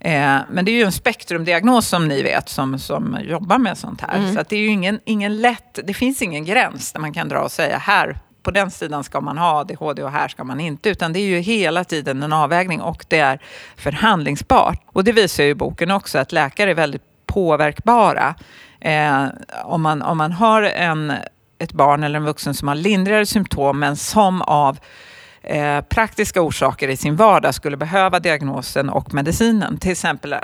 Eh, men det är ju en spektrumdiagnos som ni vet som, som jobbar med sånt här. Mm. Så det är ju ingen, ingen lätt, det finns ingen gräns där man kan dra och säga här på den sidan ska man ha ADHD och här ska man inte. Utan det är ju hela tiden en avvägning och det är förhandlingsbart. Och det visar ju boken också att läkare är väldigt påverkbara. Eh, om, man, om man har en, ett barn eller en vuxen som har lindrigare symptom men som av eh, praktiska orsaker i sin vardag skulle behöva diagnosen och medicinen. Till exempel eh,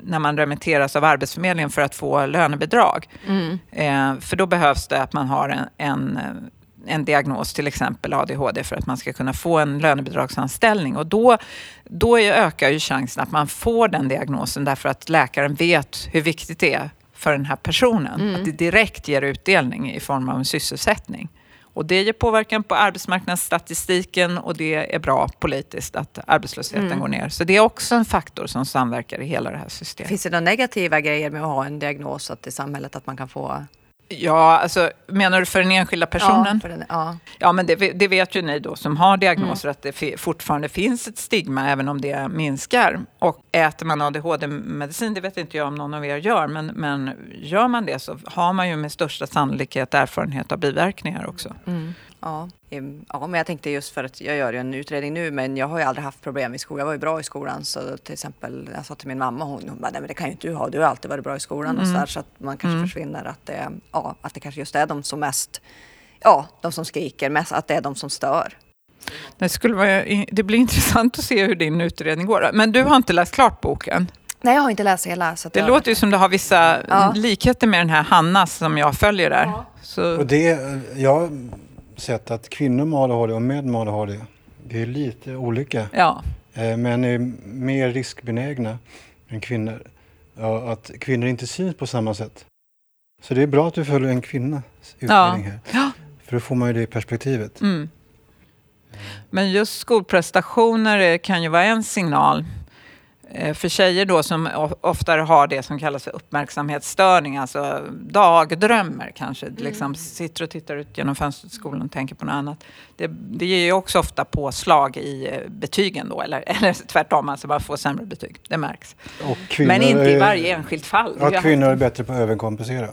när man remitteras av Arbetsförmedlingen för att få lönebidrag. Mm. Eh, för då behövs det att man har en, en, eh, en diagnos, till exempel ADHD, för att man ska kunna få en lönebidragsanställning. Och då, då ökar ju chansen att man får den diagnosen därför att läkaren vet hur viktigt det är för den här personen. Mm. Att det direkt ger utdelning i form av en sysselsättning. Och det ger påverkan på arbetsmarknadsstatistiken och det är bra politiskt att arbetslösheten Mm. går ner. Så det är också en faktor som samverkar i hela det här systemet. Finns det några negativa grejer med att ha en diagnos att i samhället att man kan få? Ja, alltså menar du för den enskilda personen? Ja, för den, ja. Ja, men det, det vet ju ni då som har diagnoser Mm. att det fortfarande finns ett stigma även om det minskar. Och äter man ADHD-medicin, det vet inte jag om någon av er gör, men, men gör man det så har man ju med största sannolikhet erfarenhet av biverkningar också. Mm. Ja. Ja, men jag tänkte just för att jag gör ju en utredning nu, men jag har ju aldrig haft problem i skolan. Jag var ju bra i skolan, så till exempel jag sa till min mamma, hon, hon bara, nej men det kan ju inte du ha, du har alltid varit bra i skolan och så där, så att man kanske Mm. försvinner att det, ja, att det kanske just är de som mest, ja, de som skriker mest, att det är de som stör. Det, skulle vara, det blir intressant att se hur din utredning går. Men du har inte läst klart boken? Nej, jag har inte läst hela. Så att Det jag, låter ju som du har vissa Ja. likheter med den här Hanna som jag följer där. Så, Och det, jag sett att kvinnor med ADHD och män med ADHD, det är lite olika. ja. Eh, Män är mer riskbenägna än kvinnor. Ja, att kvinnor inte syns på samma sätt. Så det är bra att du följer en kvinnas utredning här. Ja. För då får man ju det perspektivet. Mm. Men just skolprestationer kan ju vara en signal. Eh, För tjejer då som oftare har det som kallas för uppmärksamhetsstörning, alltså dagdrömmer kanske, liksom sitter och tittar ut genom fönstret i skolan och tänker på något annat. Det, det ger ju också ofta påslag i eh, betygen då, eller, eller tvärtom, alltså man får sämre betyg. Det märks. Och kvinnor Men inte i varje enskilt fall. Ja, kvinnor är bättre på att överkompensera.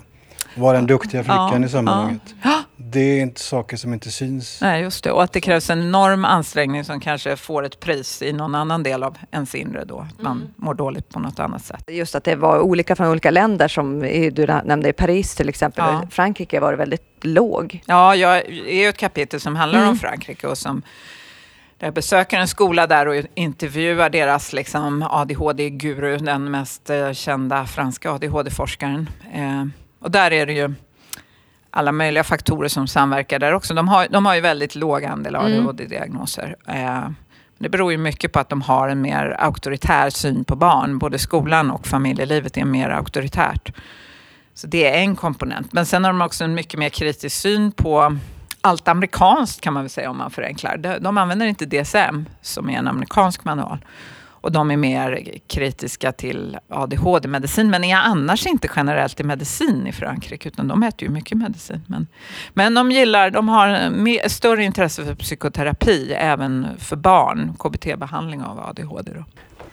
Vara den duktiga flickan Ja, i sammanhanget. ja. Det är inte saker som inte syns. Nej, just det. Och att det krävs en enorm ansträngning som kanske får ett pris i någon annan del av ens inre då. Att man mår dåligt på något annat sätt. Just att det var olika från olika länder som du nämnde i Paris till exempel. Ja. Frankrike var det väldigt låg. Ja, jag är ju ett kapitel som handlar Mm. om Frankrike och som jag besöker en skola där och intervjuar deras liksom, ADHD-guru, den mest eh, kända franska ADHD-forskaren. Och där är det ju alla möjliga faktorer som samverkar där också. De har, de har ju väldigt låg andel Mm. ADHD-diagnoser. Eh, det beror ju mycket på att de har en mer auktoritär syn på barn. Både skolan och familjelivet är mer auktoritärt. Så det är en komponent. Men sen har de också en mycket mer kritisk syn på allt amerikanskt kan man väl säga om man förenklar. De, de använder inte DSM som är en amerikansk manual. Och de är mer kritiska till ADHD-medicin, men är annars inte generellt i medicin i Frankrike, utan de äter ju mycket medicin. Men, men de gillar, de har mer, större intresse för psykoterapi, även för barn, KBT-behandling av ADHD. Då.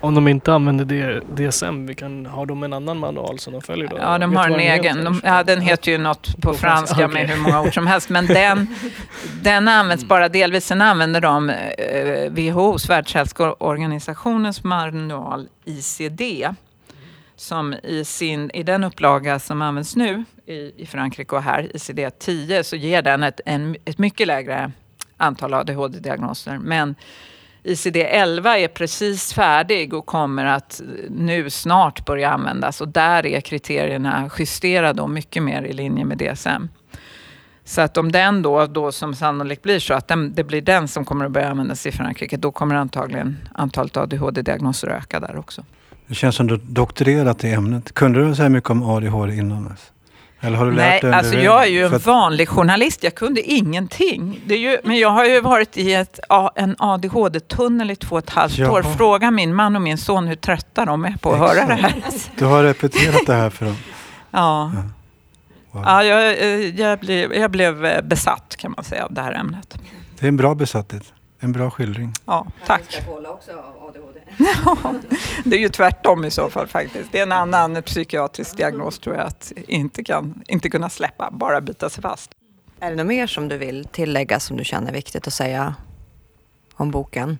Om de inte använder DSM, vi kan, har de en annan manual som de följer då? Ja, de har en egen. De, ja, den heter ju något på På franska, franska med hur många ord som helst. Men den, den används bara delvis. Sen använder de eh, WHOs, Världshälsoorganisationens manual ICD. Som i, sin, i den upplaga som används nu i, i Frankrike och här, ICD-10, så ger den ett, en, ett mycket lägre antal ADHD-diagnoser. Men ICD-11 är precis färdig och kommer att nu snart börja användas. Och där är kriterierna justerade och mycket mer i linje med DSM. Så att om den då, då som sannolikt blir så att den, det blir den som kommer att börja användas i Frankrike, då kommer antagligen antalet ADHD-diagnoser öka där också. Det känns som du doktorerat i ämnet. Kunde du säga mycket om ADHD innan? dess? Eller har du Nej, lärt dig alltså jag är ju en att- vanlig journalist. Jag kunde ingenting. Det är ju, men jag har ju varit i ett, en ADHD-tunnel i två och ett halvt Jaha. år. Fråga min man och min son hur trötta de är på att höra det här. Du har repeterat det här för dem. Ja, Wow. ja jag, eh, jag, blev, jag blev eh, besatt kan man säga av det här ämnet. Det är en bra besatthet. En bra skildring. Ja, tack. det är ju tvärtom i så fall faktiskt. Det är en annan psykiatrisk diagnos tror jag att inte, kan, inte kunna släppa, bara bita sig fast. Är det något mer som du vill tillägga som du känner viktigt att säga om boken?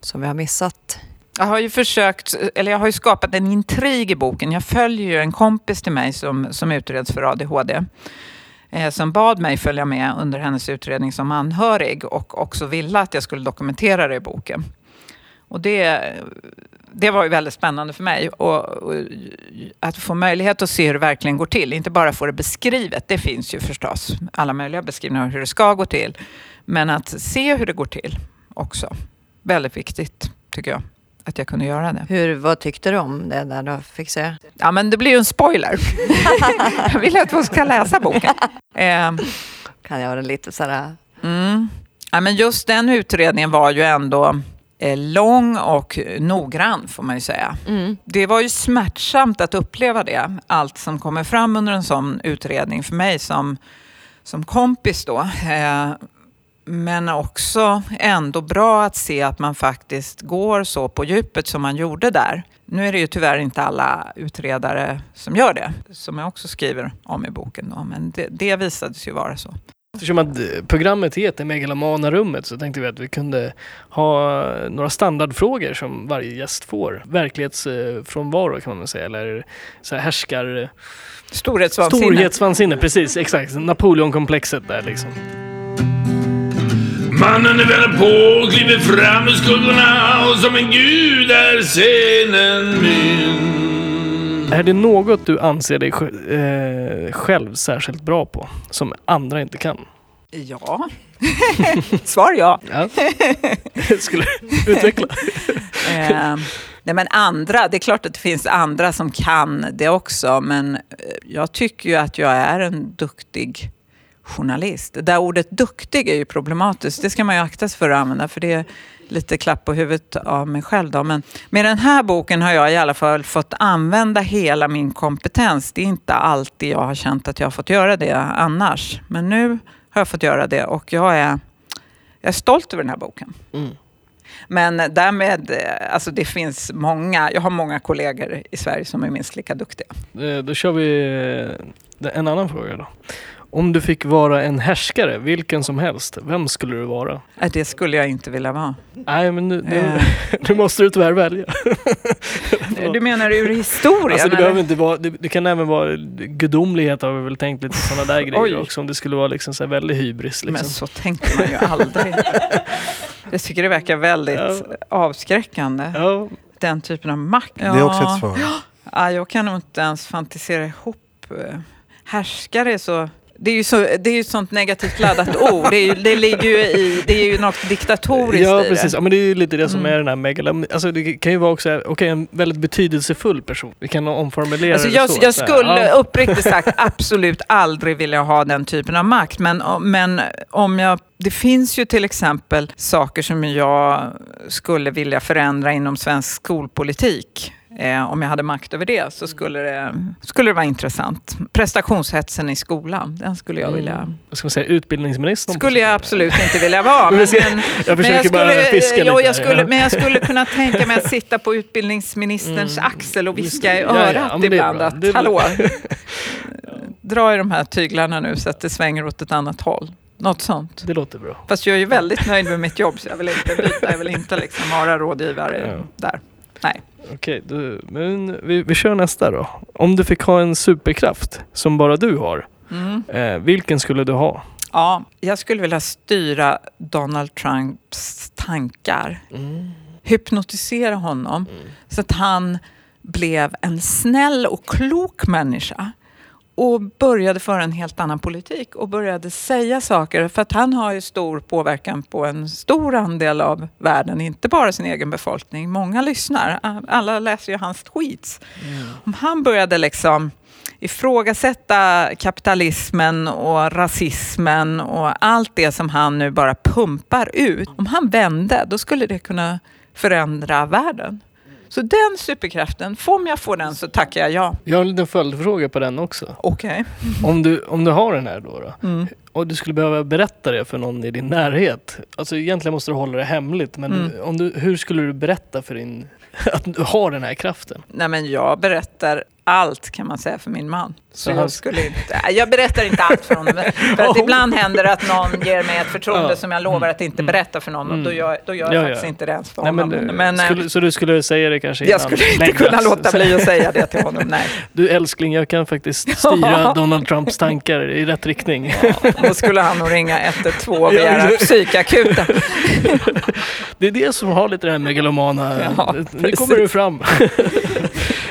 Som vi har missat? Jag har ju försökt, eller jag har ju skapat en intrig i boken. Jag följer ju en kompis till mig som, som utreds för ADHD. Eh, som bad mig följa med under hennes utredning som anhörig och också ville att jag skulle dokumentera det i boken. Och det, det var ju väldigt spännande för mig. Och, och, att få möjlighet att se hur det verkligen går till. Inte bara få det beskrivet, det finns ju förstås alla möjliga beskrivningar av hur det ska gå till. Men att se hur det går till också. Väldigt viktigt, tycker jag. Att jag kunde göra det. Hur, vad tyckte du om det där du fick se? Ja, men det blir ju en spoiler. jag vill att folk ska läsa boken. Eh, kan jag göra lite sådär... Mm. Ja, men just den utredningen var ju ändå lång och noggrann får man ju säga. Mm. Det var ju smärtsamt att uppleva det. Allt som kommer fram under en sån utredning för mig som, som kompis då. Eh, men också ändå bra att se att man faktiskt går så på djupet som man gjorde där. Nu är det ju tyvärr inte alla utredare som gör det, som jag också skriver om i boken. Då. Men det, det visade sig ju vara så. Eftersom att programmet heter Megalomana rummet så tänkte vi att vi kunde ha några standardfrågor som varje gäst får. Verklighetsfrånvaro kan man väl säga, eller så här härskar... Storhetsvansinne. Storhetsvansinne, precis. Exakt. Napoleonkomplexet där liksom. Mannen är väl på kliver fram ur skuggorna och som en gud är scenen min. Är det något du anser dig eh, själv särskilt bra på, som andra inte kan? Ja. Svar ja. ja. Skulle utveckla? eh, nej men andra, det är klart att det finns andra som kan det också, men eh, jag tycker ju att jag är en duktig journalist. Det där ordet duktig är ju problematiskt. Det ska man ju akta sig för att använda för det är lite klapp på huvudet av mig själv. Då. Men med den här boken har jag i alla fall fått använda hela min kompetens. Det är inte alltid jag har känt att jag har fått göra det annars. Men nu har jag fått göra det och jag är, jag är stolt över den här boken. Mm. Men därmed, alltså det finns många, jag har många kollegor i Sverige som är minst lika duktiga. Eh, då kör vi eh, en annan fråga då. Om du fick vara en härskare, vilken som helst, vem skulle du vara? Det skulle jag inte vilja vara. Nej, men nu, nu, nu måste du tyvärr välja. du menar ur historien? Alltså, det, behöver inte vara, det, det, kan även vara gudomlighet har vi väl tänkt lite sådana där grejer Oj. också. Om det skulle vara liksom så här väldigt hybris. Liksom. Men så tänker man ju aldrig. jag tycker det verkar väldigt ja. avskräckande. Ja. Den typen av makt. Ja. Det är också ett svar. Ja, jag kan nog inte ens fantisera ihop. Eh, härskare är så det är ju så, det är ju ett sånt negativt laddat ord. Det, är ju, det ligger ju i, det är ju något diktatoriskt Ja, i precis. det. Ja, men det är ju lite det som mm. är den här megala... Alltså det kan ju vara också, okay, en väldigt betydelsefull person. Vi kan omformulera alltså, det jag, så. Jag skulle ja. uppriktigt sagt absolut aldrig vilja ha den typen av makt. Men, men om jag... Det finns ju till exempel saker som jag skulle vilja förändra inom svensk skolpolitik. Eh, om jag hade makt över det så skulle det, skulle det vara intressant. Prestationshetsen i skolan, den skulle jag vilja... Mm. Vad ska man säga, utbildningsministern? Skulle jag absolut inte vilja vara. Men, men, jag försöker men jag bara skulle, fiska jo, lite. Jag skulle, Men jag skulle kunna tänka mig att sitta på utbildningsministerns mm. axel och viska i örat ja, ja, ibland att hallå, dra i de här tyglarna nu så att det svänger åt ett annat håll. Något sånt. Det låter bra. Fast jag är ju väldigt nöjd med mitt jobb så jag vill inte byta. Jag vill inte liksom vara rådgivare ja. där. Nej. Okej, du, men vi, vi kör nästa då. Om du fick ha en superkraft som bara du har, mm. eh, vilken skulle du ha? Ja, jag skulle vilja styra Donald Trumps tankar. Mm. Hypnotisera honom mm. så att han blev en snäll och klok människa och började föra en helt annan politik och började säga saker. För att han har ju stor påverkan på en stor andel av världen, inte bara sin egen befolkning. Många lyssnar, alla läser ju hans tweets. Mm. Om han började liksom ifrågasätta kapitalismen och rasismen och allt det som han nu bara pumpar ut. Om han vände, då skulle det kunna förändra världen. Så den superkraften, om jag får den så tackar jag ja. Jag har en liten följdfråga på den också. Okej. Om du, om du har den här då, då Mm. och du skulle behöva berätta det för någon i din närhet. Alltså egentligen måste du hålla det hemligt, men Mm. om du, hur skulle du berätta för din, att du har den här kraften? Nej men jag berättar allt kan man säga för min man. Så Så jag skulle inte, jag berättar inte allt för honom. För att ibland händer det att någon ger mig ett förtroende Ja. som jag lovar att inte berätta för någon och då gör, då gör jag Ja, faktiskt ja. inte det ens för Nej, honom. men, Men, eh, skulle, så du skulle säga det kanske jag innan skulle inte kunna låta bli att säga det till honom. Nej. Du älskling, jag kan faktiskt styra Donald Trumps tankar i rätt riktning. Då skulle han nog ringa 112 och begära psykakuten. Det är det som har lite det här megalomana. Ja, nu kommer du fram.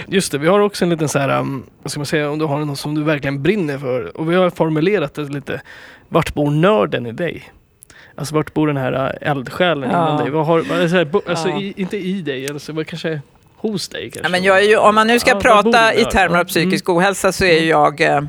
Just det, vi har också en liten så här, um, vad ska man säga, om du har något som du verkligen brinner för. Och vi har formulerat det lite, vart bor nörden i dig? Alltså vart bor den här uh, eldsjälen Ja. inom dig? Vad har, vad är det så här, bo, alltså Ja. i, inte i dig, alltså vad kanske hos dig kanske? Ja, men jag är ju, om man nu ska Ja, prata i termer av psykisk ohälsa så är ju jag, eh,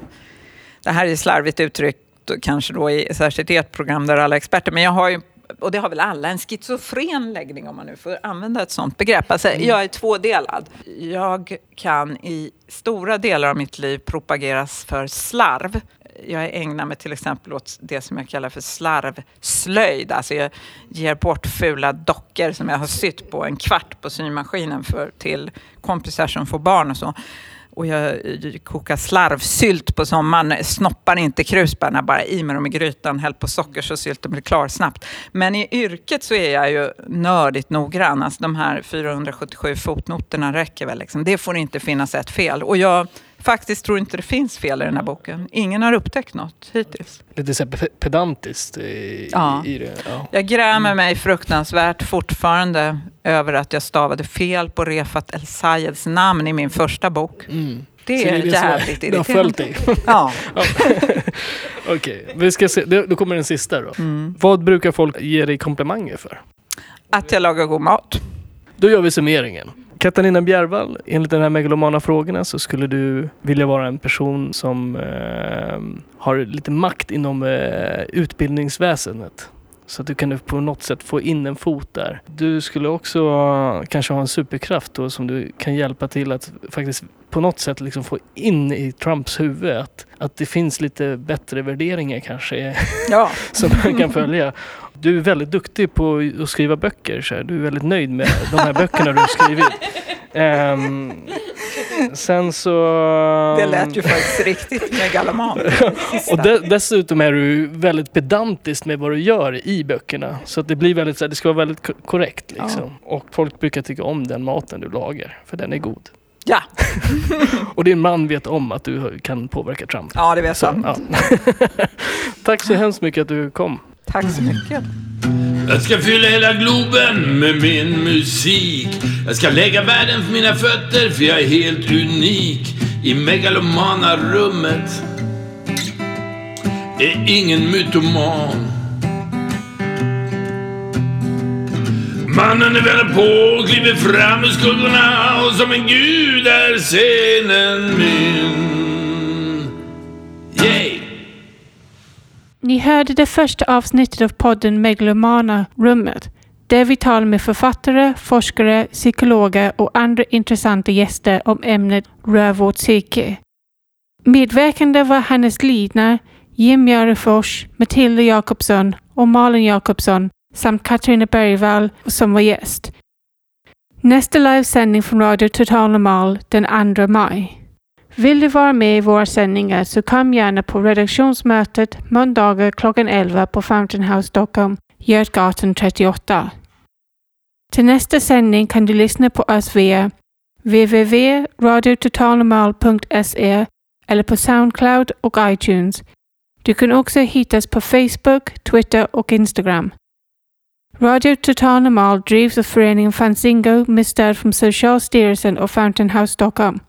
det här är slarvigt uttryckt kanske då i särskilt ert program där alla är experter, men jag har ju och det har väl alla, en schizofren läggning om man nu får använda ett sånt begrepp. Alltså, jag är tvådelad. Jag kan i stora delar av mitt liv propageras för slarv. Jag ägnar mig till exempel åt det som jag kallar för slarvslöjd. Alltså jag ger bort fula dockor som jag har sytt på en kvart på symaskinen för, till kompisar som får barn och så. Och jag kokar slarvsylt på sommaren, snoppar inte krusbärna, bara i med dem i grytan, häll på socker så sylten blir klar snabbt. Men i yrket så är jag ju nördigt noggrann. Alltså de här 477 fotnoterna räcker väl. Liksom. Det får inte finnas ett fel. Och jag faktiskt tror inte det finns fel i den här boken. Ingen har upptäckt något hittills. Lite så pedantiskt i, Ja. i det. Ja. Jag grämer mig fruktansvärt fortfarande över att jag stavade fel på Refat El Sayeds namn i min första bok. Mm. Det Så är det som jävligt Det har följt irriterande. dig. Ja. Okej, vi ska se. Då då kommer den sista då. Mm. Vad brukar folk ge dig komplimanger för? Att jag lagar god mat. Då gör vi summeringen. Katarina Bjärvall, enligt de här megalomana frågorna så skulle du vilja vara en person som eh, har lite makt inom eh, utbildningsväsendet. Så att du kan på något sätt få in en fot där. Du skulle också kanske ha en superkraft då som du kan hjälpa till att faktiskt på något sätt liksom få in i Trumps huvud att, att det finns lite bättre värderingar kanske Ja. som man kan följa. Du är väldigt duktig på att skriva böcker. Så här. Du är väldigt nöjd med de här böckerna du har skrivit. Ehm, sen så... Det lät ju faktiskt riktigt megaloman. Och de, dessutom är du väldigt pedantisk med vad du gör i böckerna. Så att det blir väldigt så här, det ska vara väldigt ko- korrekt liksom. Och folk brukar tycka om den maten du lagar. För den är god. Ja, Och din man vet om att du kan påverka Trump. ja det vet Så, jag. ja. Tack så hemskt mycket att du kom. Tack så mycket. Jag ska fylla hela Globen med min musik. Jag ska lägga världen för mina fötter för jag är helt unik. I megalomana rummet är ingen mytoman. Mannen är väl på, och kliver fram ur skuggorna och som en gud är scenen min. Ni hörde det första avsnittet av podden Megalomana rummet där vi talar med författare, forskare, psykologer och andra intressanta gäster om ämnet rör vårt psyke. Medverkande var Hannes Lidner, Jim Jörefors, Matilda Jakobsson och Malin Jakobsson samt Katarina Bergvall som var gäst. Nästa livesändning från Radio Total Normal den 2 maj. Vill du vara med i våra sändningar så kom gärna på redaktionsmötet måndagar klockan 11 på Fountain House Stockholm, Götgatan 38. Till nästa sändning kan du lyssna på oss via www.radiototalnormal.se eller på Soundcloud och iTunes. Du kan också hittas på Facebook, Twitter och Instagram. Radio Total Normal drivs av föreningen Fanzingo med stöd från Socialstyrelsen och Fountain House Stockholm.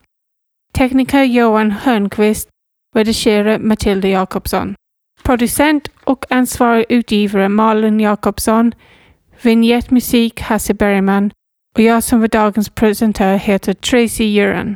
Tekniker Johan Hörnqvist, redigerare Matilda Jakobsson. Producent och ansvarig utgivare Malin Jakobsson. Vignettmusik Hasse Bergman. Och jag som var dagens presentör heter Tracy Uren.